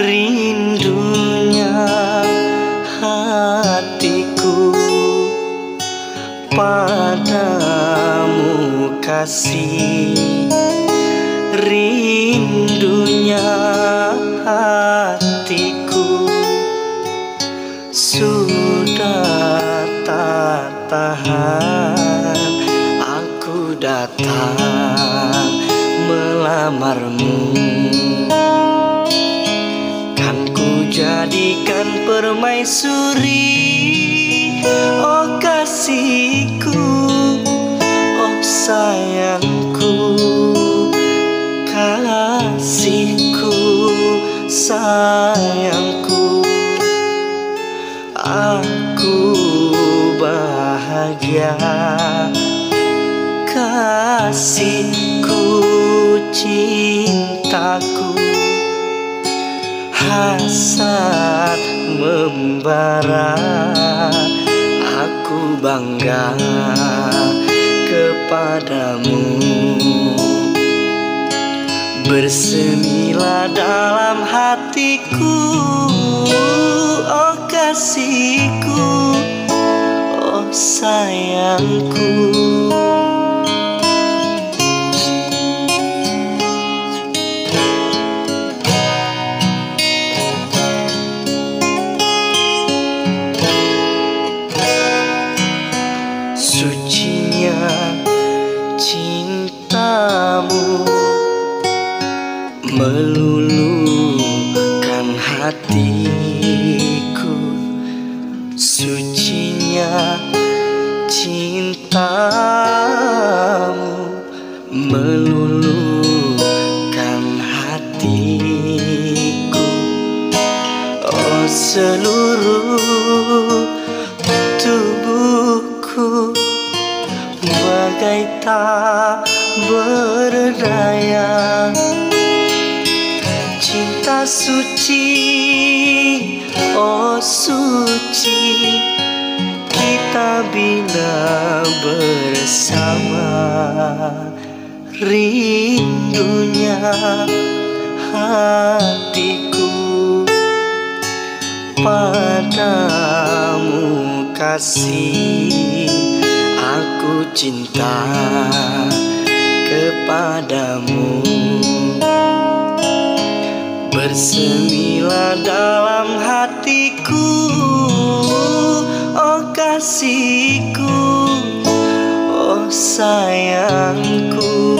Rindunya hatiku padamu kasih. Rindunya hatiku tak tahan aku datang melamarmu. Kan ku jadikan permaisuri oh kasihku oh sayangku kasihku sayangku bahagia kasihku cintaku hasad membara. Aku bangga kepadamu. Bersemilah dalam hatiku Oh kasihku sayangku. Sucinya cintamu meluluhkan hatiku. Sucinya cintamu meluluhkan hatiku. Oh seluruh tubuhku bagai tak berdaya. Cinta suci oh suci kita bila bersama. Rindunya hatiku padamu kasih aku cinta kepadamu. Bersemilah dalam hatiku kasihku, oh sayangku.